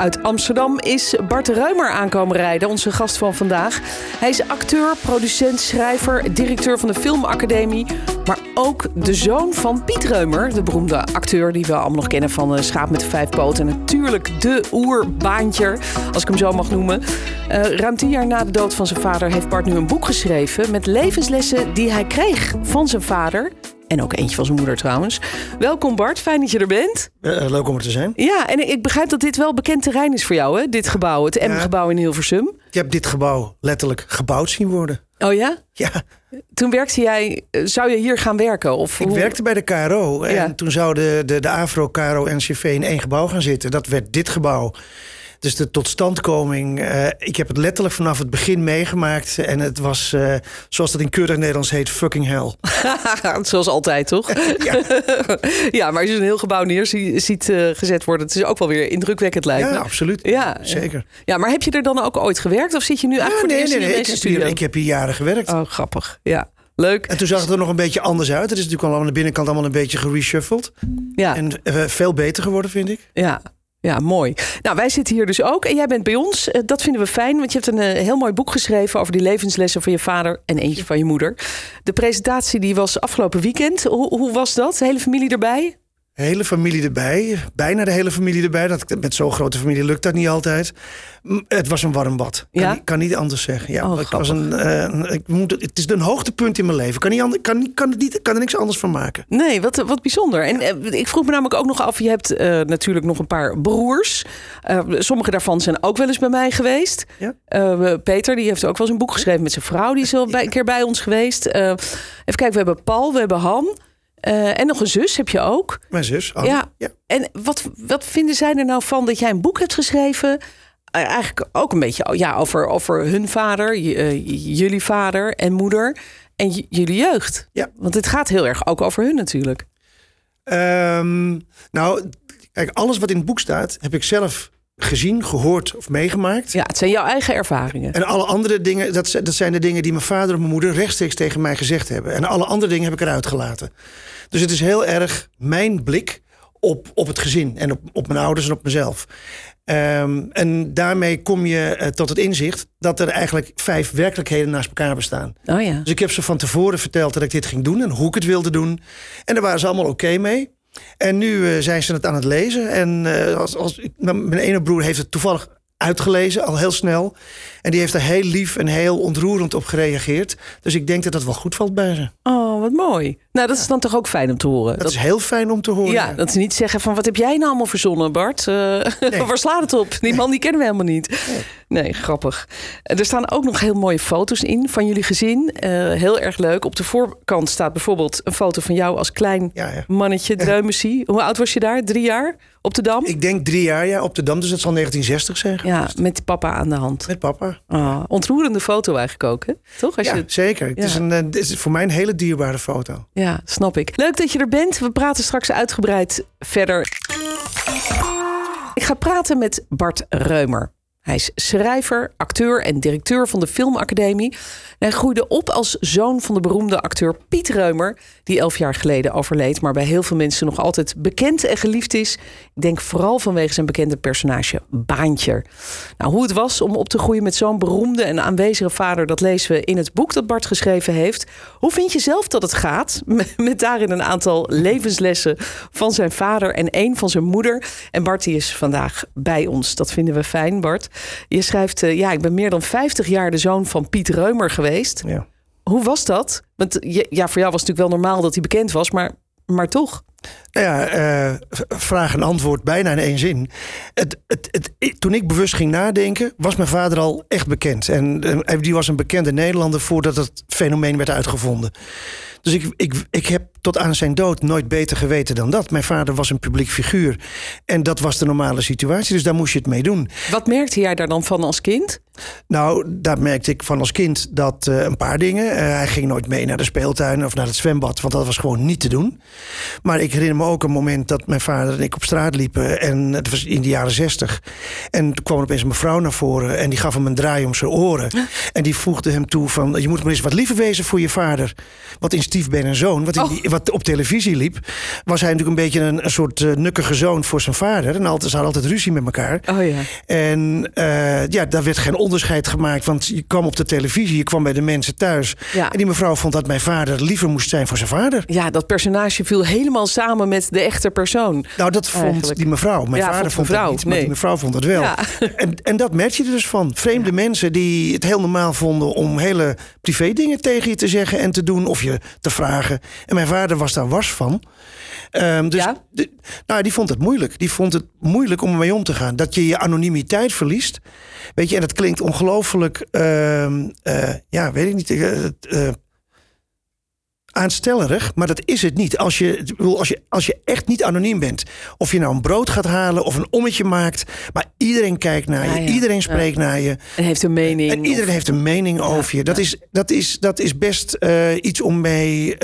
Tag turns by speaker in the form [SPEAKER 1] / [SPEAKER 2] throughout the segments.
[SPEAKER 1] Uit Amsterdam is Bart Ruimer aankomen rijden, onze gast van vandaag. Hij is acteur, producent, schrijver, directeur van de Filmacademie. Maar ook de zoon van Piet Reumer, de beroemde acteur die we allemaal nog kennen van eh, Schaap met de Vijf Poten. En natuurlijk de oerbaantjer, als ik hem zo mag noemen. Uh, ruim tien jaar na de dood van zijn vader heeft Bart nu een boek geschreven met levenslessen die hij kreeg van zijn vader. En ook eentje van zijn moeder trouwens. Welkom Bart, fijn dat je er bent.
[SPEAKER 2] Uh, leuk om er te zijn.
[SPEAKER 1] Ja, en ik begrijp dat dit wel bekend terrein is voor jou, hè? Dit gebouw, het M-gebouw in Hilversum.
[SPEAKER 2] Ik heb dit gebouw letterlijk gebouwd zien worden.
[SPEAKER 1] Oh ja?
[SPEAKER 2] Ja.
[SPEAKER 1] Toen werkte jij, zou je hier gaan werken? Of
[SPEAKER 2] ik werkte bij de KRO en ja. toen zou de, de, de AVRO, KRO, NCV in één gebouw gaan zitten. Dat werd dit gebouw. Dus de totstandkoming, uh, ik heb het letterlijk vanaf het begin meegemaakt. En het was, uh, zoals dat in keurig Nederlands heet, fucking hell.
[SPEAKER 1] zoals altijd, toch?
[SPEAKER 2] ja.
[SPEAKER 1] ja, maar als je een heel gebouw neer ziet uh, gezet worden... het is ook wel weer indrukwekkend lijkt
[SPEAKER 2] Ja, absoluut. Ja, Zeker.
[SPEAKER 1] Ja, maar heb je er dan ook ooit gewerkt? Of zit je nu eigenlijk
[SPEAKER 2] nee,
[SPEAKER 1] voor de
[SPEAKER 2] nee, nee,
[SPEAKER 1] eerste
[SPEAKER 2] nee. Ik heb, hier, ik heb hier jaren gewerkt.
[SPEAKER 1] Oh, grappig. Ja. Leuk.
[SPEAKER 2] En toen zag het er nog een beetje anders uit. Het is natuurlijk allemaal aan de binnenkant allemaal een beetje gereshuffeld.
[SPEAKER 1] Ja.
[SPEAKER 2] En veel beter geworden, vind ik.
[SPEAKER 1] Ja, ja, mooi. Nou, wij zitten hier dus ook en jij bent bij ons. Dat vinden we fijn, want je hebt een heel mooi boek geschreven over die levenslessen van je vader en eentje van je moeder. De presentatie die was afgelopen weekend. Hoe, hoe was dat? De hele familie erbij?
[SPEAKER 2] Hele familie erbij, bijna de hele familie erbij. Dat, met zo'n grote familie lukt dat niet altijd. Het was een warm bad. Kan,
[SPEAKER 1] Ja?
[SPEAKER 2] niet, kan niet anders zeggen. Ja,
[SPEAKER 1] Oh,
[SPEAKER 2] het, was een, uh, ik moet, het is een hoogtepunt in mijn leven. Kan, niet ander, kan, kan, niet, kan er niks anders van maken.
[SPEAKER 1] Nee, wat, wat bijzonder. En uh, ik vroeg me namelijk ook nog af, je hebt uh, natuurlijk nog een paar broers. sommige daarvan zijn ook wel eens bij mij geweest.
[SPEAKER 2] Ja?
[SPEAKER 1] Peter, die heeft ook wel eens een boek geschreven met zijn vrouw. Die is al bij, een keer bij ons geweest. even kijken, we hebben Paul, we hebben Han. Uh, en nog een zus heb je ook.
[SPEAKER 2] Mijn zus, Anne.
[SPEAKER 1] Ja. ja. En wat, wat vinden zij er nou van dat jij een boek hebt geschreven? Uh, eigenlijk ook een beetje ja, over, over hun vader, uh, jullie vader en moeder en jullie jeugd.
[SPEAKER 2] Ja.
[SPEAKER 1] Want het gaat heel erg ook over hun natuurlijk.
[SPEAKER 2] Um, nou, kijk, alles wat in het boek staat, heb ik zelf gezien, gehoord of meegemaakt.
[SPEAKER 1] Ja, het zijn jouw eigen ervaringen.
[SPEAKER 2] En alle andere dingen, dat, dat zijn de dingen die mijn vader en mijn moeder rechtstreeks tegen mij gezegd hebben. En alle andere dingen heb ik eruit gelaten. Dus het is heel erg mijn blik op, op het gezin en op, op mijn ouders en op mezelf. Um, en daarmee kom je uh, tot het inzicht dat er eigenlijk vijf werkelijkheden naast elkaar bestaan.
[SPEAKER 1] Oh ja.
[SPEAKER 2] Dus ik heb ze van tevoren verteld dat ik dit ging doen en hoe ik het wilde doen. En daar waren ze allemaal oké okay mee. En nu uh, zijn ze het aan het lezen. En uh, als, als, mijn ene broer heeft het toevallig uitgelezen, al heel snel. En die heeft er heel lief en heel ontroerend op gereageerd. Dus ik denk dat dat wel goed valt bij ze.
[SPEAKER 1] Oh, wat mooi. Nou, dat is dan toch ook fijn om te horen.
[SPEAKER 2] Dat, dat is heel fijn om te horen.
[SPEAKER 1] Ja, dat ze niet zeggen van wat heb jij nou allemaal verzonnen, Bart? Uh, nee. Waar slaat het op? Die man die kennen we helemaal niet. Nee. nee, grappig. Er staan ook nog heel mooie foto's in van jullie gezin. Uh, heel erg leuk. Op de voorkant staat bijvoorbeeld een foto van jou als klein
[SPEAKER 2] ja, ja.
[SPEAKER 1] mannetje, dreumesie. Hoe oud was je daar? Drie jaar? Op de Dam?
[SPEAKER 2] Ik denk drie jaar, ja, op de Dam. Dus dat zal 1960 zijn.
[SPEAKER 1] Ja, met papa aan de hand.
[SPEAKER 2] Met papa.
[SPEAKER 1] Oh, ontroerende foto eigenlijk ook, hè? Toch? Als
[SPEAKER 2] ja,
[SPEAKER 1] je...
[SPEAKER 2] zeker. Het, is een, het is voor mij een hele dierbare foto.
[SPEAKER 1] Ja, snap ik. Leuk dat je er bent. We praten straks uitgebreid verder. Ik ga praten met Bart Reumer. Hij is schrijver, acteur en directeur van de Filmacademie. Hij groeide op als zoon van de beroemde acteur Piet Reumer, die elf jaar geleden overleed, maar bij heel veel mensen nog altijd bekend en geliefd is. Ik denk vooral vanwege zijn bekende personage Baantje. Nou, hoe het was om op te groeien met zo'n beroemde en aanwezige vader, dat lezen we in het boek dat Bart geschreven heeft. Hoe vind je zelf dat het gaat? Met daarin een aantal levenslessen van zijn vader en één van zijn moeder. En Bart is vandaag bij ons. Dat vinden we fijn, Bart. Je schrijft, uh, ja, ik ben meer dan 50 jaar de zoon van Piet Reumer geweest.
[SPEAKER 2] Ja.
[SPEAKER 1] Hoe was dat? Want ja, voor jou was het natuurlijk wel normaal dat hij bekend was, maar, maar toch.
[SPEAKER 2] Nou ja, uh, vraag en antwoord bijna in één zin. Het, het, het, toen ik bewust ging nadenken, was mijn vader al echt bekend. En uh, die was een bekende Nederlander voordat het fenomeen werd uitgevonden. Dus ik, ik, ik heb tot aan zijn dood nooit beter geweten dan dat. Mijn vader was een publiek figuur. En dat was de normale situatie, dus daar moest je het mee doen.
[SPEAKER 1] Wat merkte jij daar dan van als kind?
[SPEAKER 2] Nou, daar merkte ik van als kind dat uh, een paar dingen. Uh, hij ging nooit mee naar de speeltuin of naar het zwembad, want dat was gewoon niet te doen. Maar ik herinner me ook een moment dat mijn vader en ik op straat liepen. En het was in de jaren zestig. En toen kwam er opeens een mevrouw naar voren en die gaf hem een draai om zijn oren. En die voegde hem toe van, je moet maar eens wat liever wezen voor je vader. Wat in Stief Ben en Zoon, wat, in
[SPEAKER 1] Oh.
[SPEAKER 2] die- wat op televisie liep, was hij natuurlijk een beetje een, een soort uh, nukkige zoon voor zijn vader. En altijd, ze hadden altijd ruzie met elkaar.
[SPEAKER 1] Oh ja.
[SPEAKER 2] En ja, daar werd geen onderscheid gemaakt. Want je kwam op de televisie, je kwam bij de mensen thuis.
[SPEAKER 1] Ja.
[SPEAKER 2] En die mevrouw vond dat mijn vader liever moest zijn voor zijn vader.
[SPEAKER 1] Ja, dat personage viel helemaal samen met de echte persoon.
[SPEAKER 2] Nou, dat vond
[SPEAKER 1] Eigenlijk.
[SPEAKER 2] die mevrouw. Mijn
[SPEAKER 1] Ja,
[SPEAKER 2] vader
[SPEAKER 1] vond
[SPEAKER 2] dat niet, maar die mevrouw vond het wel.
[SPEAKER 1] Ja.
[SPEAKER 2] En, en dat merk je er dus van. Vreemde mensen die het heel normaal vonden om hele privé dingen tegen je te zeggen en te doen of je te vragen. En mijn vader was daar wars van. Ehm, dus
[SPEAKER 1] Ja?
[SPEAKER 2] de- nou, die vond het moeilijk. Die vond het moeilijk om ermee om te gaan. Dat je je anonimiteit verliest. Weet je, en dat klinkt ongelooflijk, ehm, eh, ja, weet ik niet, eh, eh, aanstellerig, maar dat is het niet. Als je, als, je, als je echt niet anoniem bent, of je nou een brood gaat halen of een ommetje maakt, maar iedereen kijkt naar je,
[SPEAKER 1] ja.
[SPEAKER 2] iedereen spreekt naar je,
[SPEAKER 1] En heeft een mening.
[SPEAKER 2] en iedereen
[SPEAKER 1] of-
[SPEAKER 2] heeft een mening over je. Dat, is, dat, is, dat is best iets om mee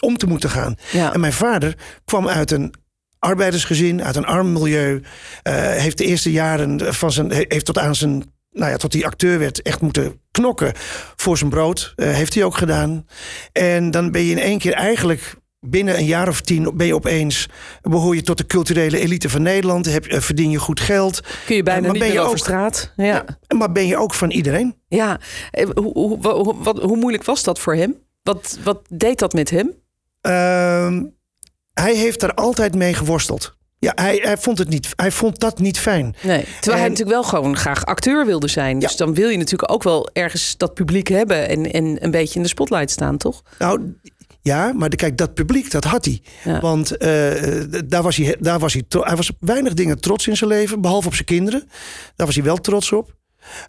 [SPEAKER 2] om te moeten gaan.
[SPEAKER 1] Ja.
[SPEAKER 2] En mijn vader kwam uit een arbeidersgezin, uit een arm milieu. eh, heeft de eerste jaren van zijn. heeft tot aan zijn. Nou ja, tot hij acteur werd, echt moeten knokken voor zijn brood. Eh, heeft hij ook gedaan. En dan ben je in één keer eigenlijk. Binnen een jaar of tien ben je opeens. behoor je tot de culturele elite van Nederland. Heb, eh, verdien je goed geld.
[SPEAKER 1] Kun je bijna
[SPEAKER 2] maar
[SPEAKER 1] niet
[SPEAKER 2] ben
[SPEAKER 1] meer
[SPEAKER 2] je
[SPEAKER 1] over
[SPEAKER 2] ook-
[SPEAKER 1] straat. Ja. ja.
[SPEAKER 2] Maar ben je ook van iedereen?
[SPEAKER 1] Eh, Hoe, hoe, hoe, wat, hoe moeilijk was dat voor hem? Wat, wat deed dat met hem?
[SPEAKER 2] Ehm, hij heeft daar altijd mee geworsteld. Ja, hij, hij, vond het niet, hij vond dat niet fijn.
[SPEAKER 1] Nee. Terwijl hij natuurlijk wel gewoon graag acteur wilde zijn. Dus
[SPEAKER 2] Ja.
[SPEAKER 1] dan wil je natuurlijk ook wel ergens dat publiek hebben en, en een beetje in de spotlight staan, toch?
[SPEAKER 2] Nou, ja, maar de- kijk, dat publiek, dat had hij.
[SPEAKER 1] Ja.
[SPEAKER 2] Want eh, daar was hij, daar was hij, hij was weinig dingen trots in zijn leven, behalve op zijn kinderen. Daar was hij wel trots op.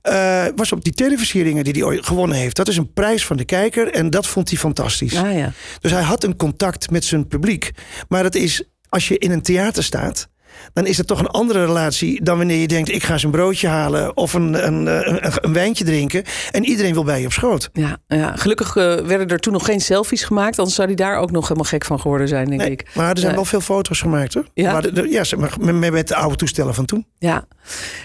[SPEAKER 2] Eh, was op die televisieringen die hij gewonnen heeft. Dat is een prijs van de kijker en dat vond hij fantastisch.
[SPEAKER 1] Ah ja.
[SPEAKER 2] Dus hij had een contact met zijn publiek. Maar dat is, als je in een theater staat, dan is het toch een andere relatie dan wanneer je denkt: ik ga eens een broodje halen of een, een, een, een, wijntje drinken. En iedereen wil bij je op schoot.
[SPEAKER 1] Ja, ja. gelukkig eh, werden er toen nog geen selfies gemaakt. Anders zou hij daar ook nog helemaal gek van geworden zijn, denk
[SPEAKER 2] Nee,
[SPEAKER 1] ik.
[SPEAKER 2] maar er zijn
[SPEAKER 1] Nee.
[SPEAKER 2] wel veel foto's gemaakt hoor.
[SPEAKER 1] Ja?
[SPEAKER 2] Maar de- de- ja, zeg maar, met, de oude toestellen van toen.
[SPEAKER 1] Ja,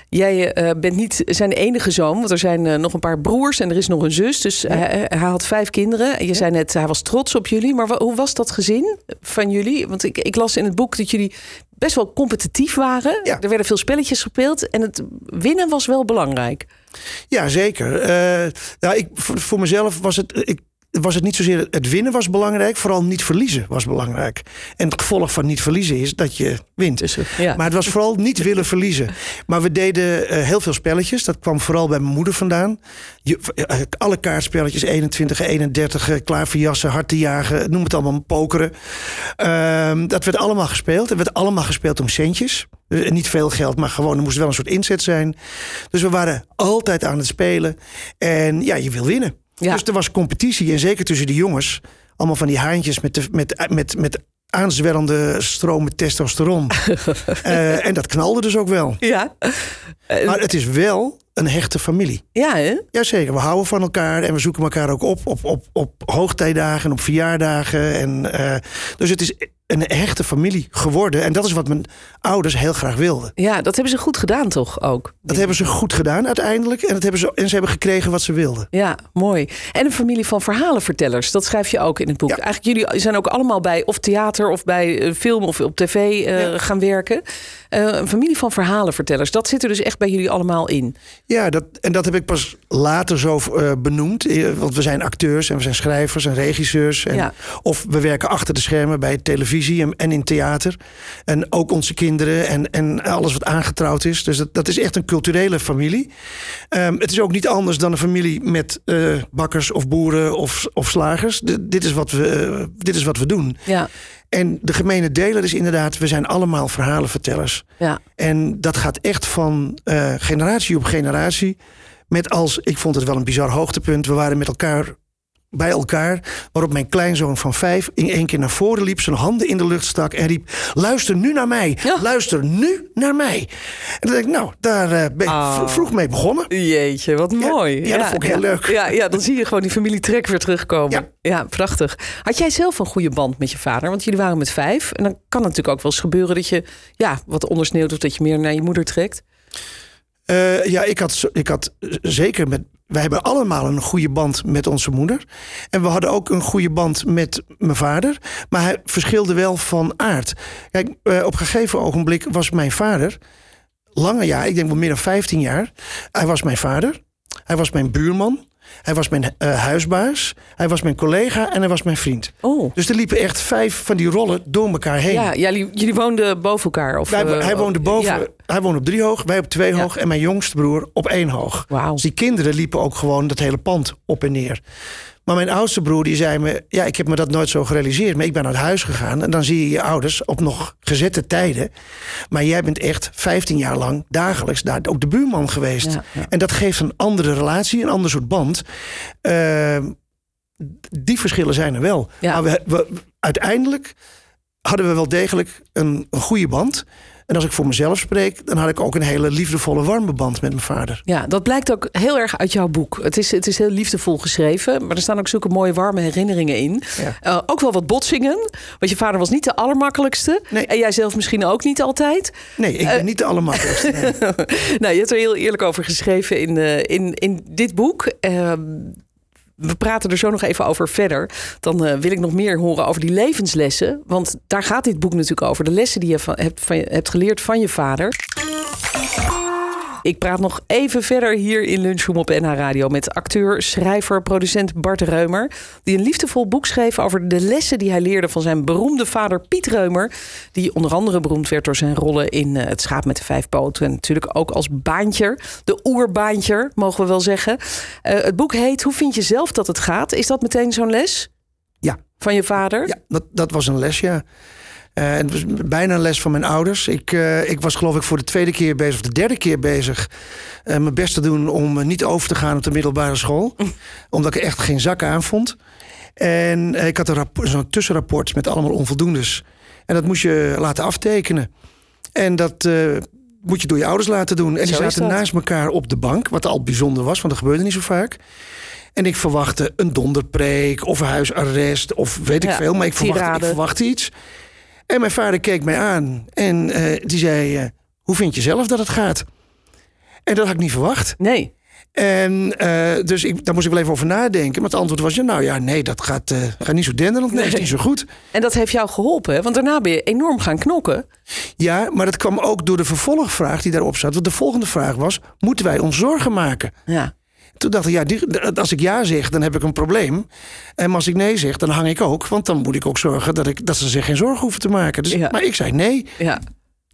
[SPEAKER 1] jij eh, bent niet zijn enige zoon, want er zijn eh, nog een paar broers en er is nog een zus. Dus hij, hij had vijf kinderen. Je zei net, hij was trots op jullie. Maar hoe was dat gezin van jullie? Want ik, ik las in het boek dat jullie best wel competitief waren.
[SPEAKER 2] Ja.
[SPEAKER 1] Er werden veel spelletjes gespeeld en het winnen was wel belangrijk.
[SPEAKER 2] Ja, zeker. Eh, nou, ik, voor, voor mezelf was het. Ik, was het niet zozeer het winnen was belangrijk, vooral niet verliezen was belangrijk. En het gevolg van niet verliezen is dat je wint.
[SPEAKER 1] Dus, ja.
[SPEAKER 2] Maar het was vooral niet willen verliezen. Maar we deden eh, heel veel spelletjes. Dat kwam vooral bij mijn moeder vandaan. Je, eh, alle kaartspelletjes, 21, 31, eh, klaar voor jassen, hard te jagen, noem het allemaal pokeren. Ehm, dat werd allemaal gespeeld. Het werd allemaal gespeeld om centjes. Dus niet veel geld, maar gewoon er moest wel een soort inzet zijn. Dus we waren altijd aan het spelen. En ja, je wil winnen.
[SPEAKER 1] Ja.
[SPEAKER 2] Dus er was competitie. En zeker tussen de jongens. Allemaal van die haantjes met, de, met, met, met aanzwellende stromen testosteron. Eh, en dat knalde dus ook wel.
[SPEAKER 1] ja.
[SPEAKER 2] Maar het is wel een hechte familie.
[SPEAKER 1] ja, hè?
[SPEAKER 2] Jazeker, we houden van elkaar en we zoeken elkaar ook op op, op, op hoogtijdagen en op verjaardagen. En, eh, dus het is een hechte familie geworden. En dat is wat mijn ouders heel graag wilden.
[SPEAKER 1] ja, dat hebben ze goed gedaan toch ook?
[SPEAKER 2] Dat hebben ze goed gedaan uiteindelijk. En, dat hebben ze, en ze hebben gekregen wat ze wilden.
[SPEAKER 1] Ja, mooi. En een familie van verhalenvertellers. Dat schrijf je ook in het boek.
[SPEAKER 2] Ja.
[SPEAKER 1] Eigenlijk jullie zijn ook allemaal bij of theater of bij eh, film of op tv eh,
[SPEAKER 2] Ja.
[SPEAKER 1] gaan werken. Eh, een familie van verhalenvertellers. Dat zit er dus echt bij jullie allemaal in.
[SPEAKER 2] Ja, dat, en dat heb ik pas later zo benoemd. Want we zijn acteurs en we zijn schrijvers en regisseurs. En,
[SPEAKER 1] Ja.
[SPEAKER 2] Of we werken achter de schermen bij televisie en, en in theater. En ook onze kinderen en, en alles wat aangetrouwd is. Dus dat, dat is echt een culturele familie. Ehm, het is ook niet anders dan een familie met eh, bakkers of boeren of, of slagers. D- dit, is wat we, eh, dit is wat we doen.
[SPEAKER 1] Ja,
[SPEAKER 2] En de gemene deler is inderdaad, we zijn allemaal verhalenvertellers.
[SPEAKER 1] ja,
[SPEAKER 2] En dat gaat echt van eh, generatie op generatie. Met als, ik vond het wel een bizar hoogtepunt. We waren met elkaar bij elkaar. Waarop mijn kleinzoon van vijf in één keer naar voren liep, zijn handen in de lucht stak en riep: Luister nu naar mij.
[SPEAKER 1] Ja.
[SPEAKER 2] Luister nu naar mij. En dan denk ik, nou, daar eh, ben ik
[SPEAKER 1] Oh.
[SPEAKER 2] vro- vroeg mee begonnen.
[SPEAKER 1] Jeetje, wat mooi.
[SPEAKER 2] ja, dat vond ik heel leuk.
[SPEAKER 1] Ja, ja, dan zie je gewoon die familietrek weer terugkomen.
[SPEAKER 2] Ja.
[SPEAKER 1] prachtig. Had jij zelf een goede band met je vader? Want jullie waren met vijf. En dan kan het natuurlijk ook wel eens gebeuren dat je ja, wat ondersneeuwt of dat je meer naar je moeder trekt.
[SPEAKER 2] Eh, ja, ik had, ik had zeker met. Wij hebben allemaal een goede band met onze moeder. En we hadden ook een goede band met mijn vader. Maar hij verschilde wel van aard. Kijk, eh, op een gegeven ogenblik was mijn vader. Lange jaar, ik denk wel meer dan 15 jaar. Hij was mijn vader. Hij was mijn buurman. Hij was mijn eh, huisbaas. Hij was mijn collega en hij was mijn vriend.
[SPEAKER 1] Oh.
[SPEAKER 2] Dus er liepen echt vijf van die rollen door elkaar heen.
[SPEAKER 1] Ja, jullie, jullie woonden boven elkaar? Of,
[SPEAKER 2] Wij,
[SPEAKER 1] eh,
[SPEAKER 2] hij woonde boven,
[SPEAKER 1] ja.
[SPEAKER 2] hij woonde op drie hoog, wij op twee
[SPEAKER 1] Ja.
[SPEAKER 2] hoog en mijn jongste broer op één hoog.
[SPEAKER 1] Wauw.
[SPEAKER 2] Dus die kinderen liepen ook gewoon dat hele pand op en neer. Maar mijn oudste broer die zei me, ja, ik heb me dat nooit zo gerealiseerd, maar ik ben naar huis gegaan en dan zie je je ouders op nog gezette tijden. Maar jij bent echt 15 jaar lang dagelijks daar ook de buurman geweest.
[SPEAKER 1] Ja, ja.
[SPEAKER 2] En dat geeft een andere relatie, een ander soort band. Ehm, die verschillen zijn er wel.
[SPEAKER 1] Ja.
[SPEAKER 2] Maar we, we- uiteindelijk hadden we wel degelijk een, een goede band. En als ik voor mezelf spreek, dan had ik ook een hele liefdevolle, warme band met mijn vader.
[SPEAKER 1] Ja, dat blijkt ook heel erg uit jouw boek. Het is, het is heel liefdevol geschreven, maar er staan ook zulke mooie warme herinneringen in.
[SPEAKER 2] Ja.
[SPEAKER 1] Eh, ook wel wat botsingen, want je vader was niet de allermakkelijkste.
[SPEAKER 2] Nee.
[SPEAKER 1] En jij zelf misschien ook niet altijd.
[SPEAKER 2] Nee, ik ben niet de allermakkelijkste. nee.
[SPEAKER 1] nou, je hebt er heel eerlijk over geschreven in, eh, in, in dit boek. We praten er zo nog even over verder. Dan eh, wil ik nog meer horen over die levenslessen. Want daar gaat dit boek natuurlijk over. De lessen die je hebt, hebt geleerd van je vader. Ik praat nog even verder hier in Lunchroom op NH Radio met acteur, schrijver, producent Bart Reumer. Die een liefdevol boek schreef over de lessen die hij leerde van zijn beroemde vader Piet Reumer. Die onder andere beroemd werd door zijn rollen in eh, Het Schaap met de Vijf Poten. En natuurlijk ook als baantjer, de oerbaantjer, mogen we wel zeggen. Eh, het boek heet Hoe vind je zelf dat het gaat? Is dat meteen zo'n les
[SPEAKER 2] Ja,
[SPEAKER 1] van je vader?
[SPEAKER 2] ja dat, dat was een les, ja. Eh, het was bijna een les van mijn ouders. Ik, eh, ik was geloof ik voor de tweede keer bezig, of de derde keer bezig... eh, mijn best te doen om niet over te gaan op de middelbare school. omdat ik echt geen zak aan vond. En ik had zo'n tussenrapport met allemaal onvoldoendes. En dat moest je laten aftekenen. En dat moet je door je ouders laten doen. En die
[SPEAKER 1] Zo
[SPEAKER 2] zaten naast elkaar op de bank, wat al bijzonder was, want dat gebeurde niet zo vaak. En ik verwachtte een donderpreek of een huisarrest of weet ik
[SPEAKER 1] Ja,
[SPEAKER 2] veel. Maar ik verwachtte, ik verwachtte iets. En mijn vader keek mij aan en eh, die zei: eh, Hoe vind je zelf dat het gaat? En dat had ik niet verwacht.
[SPEAKER 1] Nee.
[SPEAKER 2] En eh, dus ik, daar moest ik wel even over nadenken. Maar het antwoord was: ja, Nou ja, nee, dat gaat, gaat niet zo denderend. Nee,
[SPEAKER 1] Nee.
[SPEAKER 2] is niet zo goed.
[SPEAKER 1] En dat heeft jou geholpen, hè? want daarna ben je enorm gaan knokken.
[SPEAKER 2] Ja, maar dat kwam ook door de vervolgvraag die daarop zat. Want de volgende vraag was: Moeten wij ons zorgen maken?
[SPEAKER 1] Ja.
[SPEAKER 2] Toen dacht ik, ja, die- als ik ja zeg, dan heb ik een probleem. En als ik nee zeg, dan hang ik ook. Want dan moet ik ook zorgen dat, ik, dat ze zich geen zorgen hoeven te maken. Dus,
[SPEAKER 1] Ja.
[SPEAKER 2] Maar ik zei nee.
[SPEAKER 1] ja.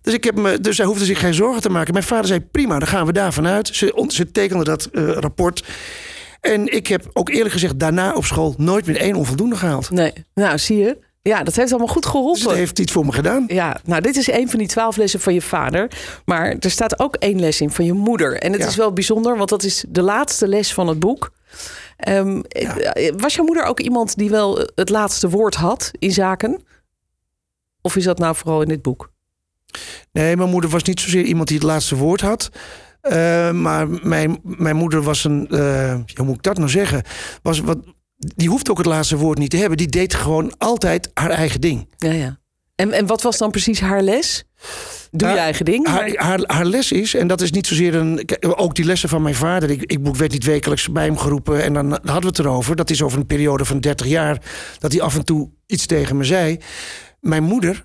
[SPEAKER 2] Dus, ik heb me, dus zij hoefde zich geen zorgen te maken. Mijn vader zei, prima, dan gaan we daarvan uit. Ze, ze tekende dat eh, rapport. En ik heb ook eerlijk gezegd daarna op school nooit meer één onvoldoende gehaald.
[SPEAKER 1] Nee. Nou, zie je. Ja, dat heeft allemaal goed geholpen.
[SPEAKER 2] Dus het heeft iets voor me gedaan.
[SPEAKER 1] Ja, nou, dit is een van die twaalf lessen van je vader. Maar er staat ook één les in van je moeder. En het
[SPEAKER 2] Ja.
[SPEAKER 1] is wel bijzonder, want dat is de laatste les van het boek. Ehm, eh, Was jouw moeder ook iemand die wel het laatste woord had in zaken? Of is dat nou vooral in dit boek?
[SPEAKER 2] Nee, mijn moeder was niet zozeer iemand die het laatste woord had. Eh, maar mijn, mijn moeder was een, eh, hoe moet ik dat nou zeggen? Was wat, die hoeft ook het laatste woord niet te hebben. Die deed gewoon altijd haar eigen ding.
[SPEAKER 1] Ja, ja. En, en wat was dan precies haar les? Doe je eigen ding.
[SPEAKER 2] Haar,
[SPEAKER 1] maar-
[SPEAKER 2] haar, haar les is, en dat is niet zozeer een. Ook die lessen van mijn vader. Ik, ik werd niet wekelijks bij hem geroepen. En dan hadden we het erover. Dat is over een periode van 30 jaar. Dat hij af en toe iets tegen me zei. Mijn moeder,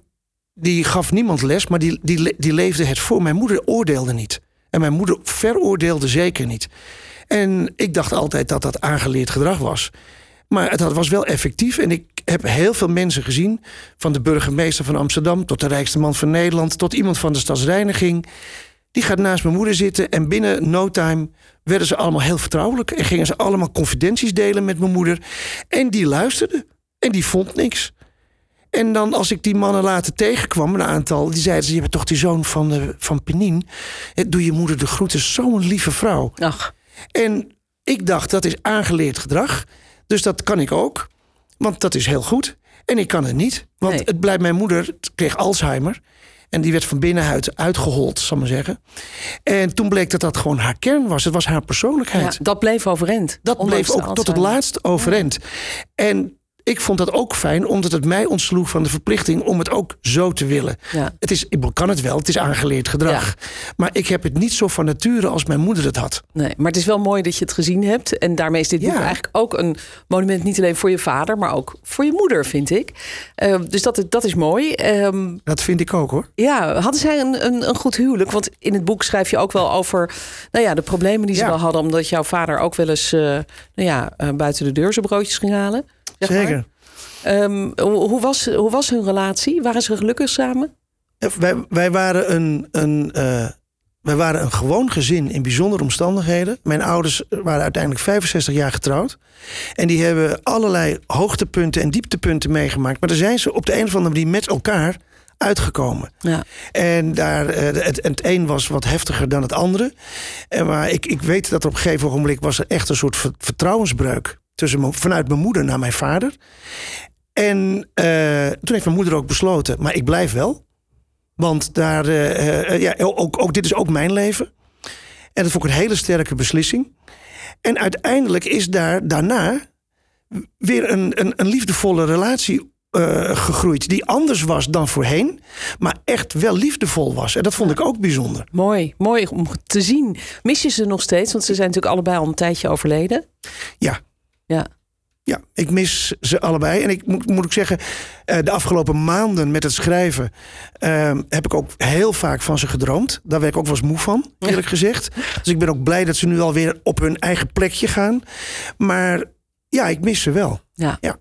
[SPEAKER 2] die gaf niemand les, maar die, die, die leefde het voor. Mijn moeder oordeelde niet. En mijn moeder veroordeelde zeker niet. En ik dacht altijd dat dat aangeleerd gedrag was. Maar het was wel effectief. En ik heb heel veel mensen gezien. Van de burgemeester van Amsterdam tot de rijkste man van Nederland. Tot iemand van de stadsreiniging. Die gaat naast mijn moeder zitten. En binnen no time werden ze allemaal heel vertrouwelijk. En gingen ze allemaal confidenties delen met mijn moeder. En die luisterde. En die vond niks. En dan als ik die mannen later tegenkwam, een aantal, die zeiden ze: Je bent toch die zoon van, de, van Penin? Eh, Doe je moeder de groeten, zo'n lieve vrouw.
[SPEAKER 1] Ach,
[SPEAKER 2] En ik dacht, dat is aangeleerd gedrag. Dus dat kan ik ook. Want dat is heel goed. En ik kan het niet. Want
[SPEAKER 1] Nee.
[SPEAKER 2] het blijft mijn moeder kreeg Alzheimer. En die werd van binnenuit uitgehold, zal ik maar zeggen. En toen bleek dat dat gewoon haar kern was. Het was haar persoonlijkheid.
[SPEAKER 1] Ja, dat bleef overeind.
[SPEAKER 2] Dat bleef ook tot het laatst overeind. En ik vond dat ook fijn, omdat het mij ontsloeg van de verplichting om het ook zo te willen.
[SPEAKER 1] Ja.
[SPEAKER 2] Het is, ik kan het wel, het is aangeleerd gedrag. Maar ik heb het niet zo van nature als mijn moeder het had.
[SPEAKER 1] Nee, maar het is wel mooi dat je het gezien hebt. En daarmee is dit boek
[SPEAKER 2] Ja.
[SPEAKER 1] eigenlijk ook een monument niet alleen voor je vader, maar ook voor je moeder, vind ik. Eh, dus dat, dat is mooi. Ehm,
[SPEAKER 2] Dat vind ik ook hoor.
[SPEAKER 1] ja, hadden zij een, een, een goed huwelijk? Want in het boek schrijf je ook wel over nou ja, de problemen die ze
[SPEAKER 2] Ja.
[SPEAKER 1] wel hadden. Omdat jouw vader ook wel eens eh, nou ja, eh, buiten de deur zijn broodjes ging halen. Zeg.
[SPEAKER 2] Zeker.
[SPEAKER 1] Ehm, hoe, hoe, was, hoe was hun relatie? Waren ze gelukkig samen?
[SPEAKER 2] Eh, Wij, wij, waren een, een, eh, wij waren een gewoon gezin in bijzondere omstandigheden. Mijn ouders waren uiteindelijk 65 jaar getrouwd. En die hebben allerlei hoogtepunten en dieptepunten meegemaakt. Maar daar zijn ze op de een of andere manier met elkaar uitgekomen.
[SPEAKER 1] Ja.
[SPEAKER 2] En daar, eh, het, het een was wat heftiger dan het andere. En maar ik, ik weet dat er op een gegeven ogenblik was er echt een soort ver- vertrouwensbreuk. Tussen, me- vanuit mijn moeder naar mijn vader. En eh, toen heeft mijn moeder ook besloten, maar ik blijf wel. Want daar, eh, eh, ja, ook, ook, dit is ook mijn leven. En dat vond ik een hele sterke beslissing. En uiteindelijk is daar daarna weer een, een, een liefdevolle relatie gegroeid. Die anders was dan voorheen, maar echt wel liefdevol was. En dat vond ik ook bijzonder.
[SPEAKER 1] Mooi, mooi om te zien. Mis je ze nog steeds? Want ze zijn natuurlijk allebei al een tijdje overleden.
[SPEAKER 2] Ja,
[SPEAKER 1] Ja.
[SPEAKER 2] Ja, ik mis ze allebei. En ik moet, moet ik zeggen, eh, de afgelopen maanden met het schrijven eh, heb ik ook heel vaak van ze gedroomd. Daar werd ik ook wel eens moe van, eerlijk gezegd. Dus ik ben ook blij dat ze nu alweer op hun eigen plekje gaan. Maar ja, ik mis ze wel.
[SPEAKER 1] Ja.
[SPEAKER 2] Ja.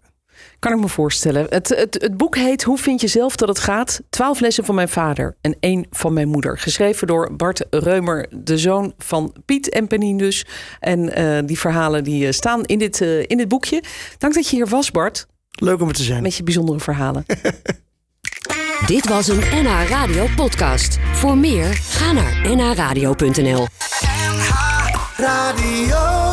[SPEAKER 1] Kan ik me voorstellen. Het, het, het boek heet Hoe vind je zelf dat het gaat? Twaalf lessen van mijn vader en één van mijn moeder. Geschreven door Bart Reumer, de zoon van Piet en Penien dus. En eh, die verhalen die eh, staan in dit, eh, in dit boekje. Dank dat je hier was, Bart,
[SPEAKER 2] Leuk om er te zijn.
[SPEAKER 1] met je bijzondere verhalen.
[SPEAKER 3] Dit was een NH Radio podcast. Voor meer, ga naar nhradio.nl.
[SPEAKER 4] Radio.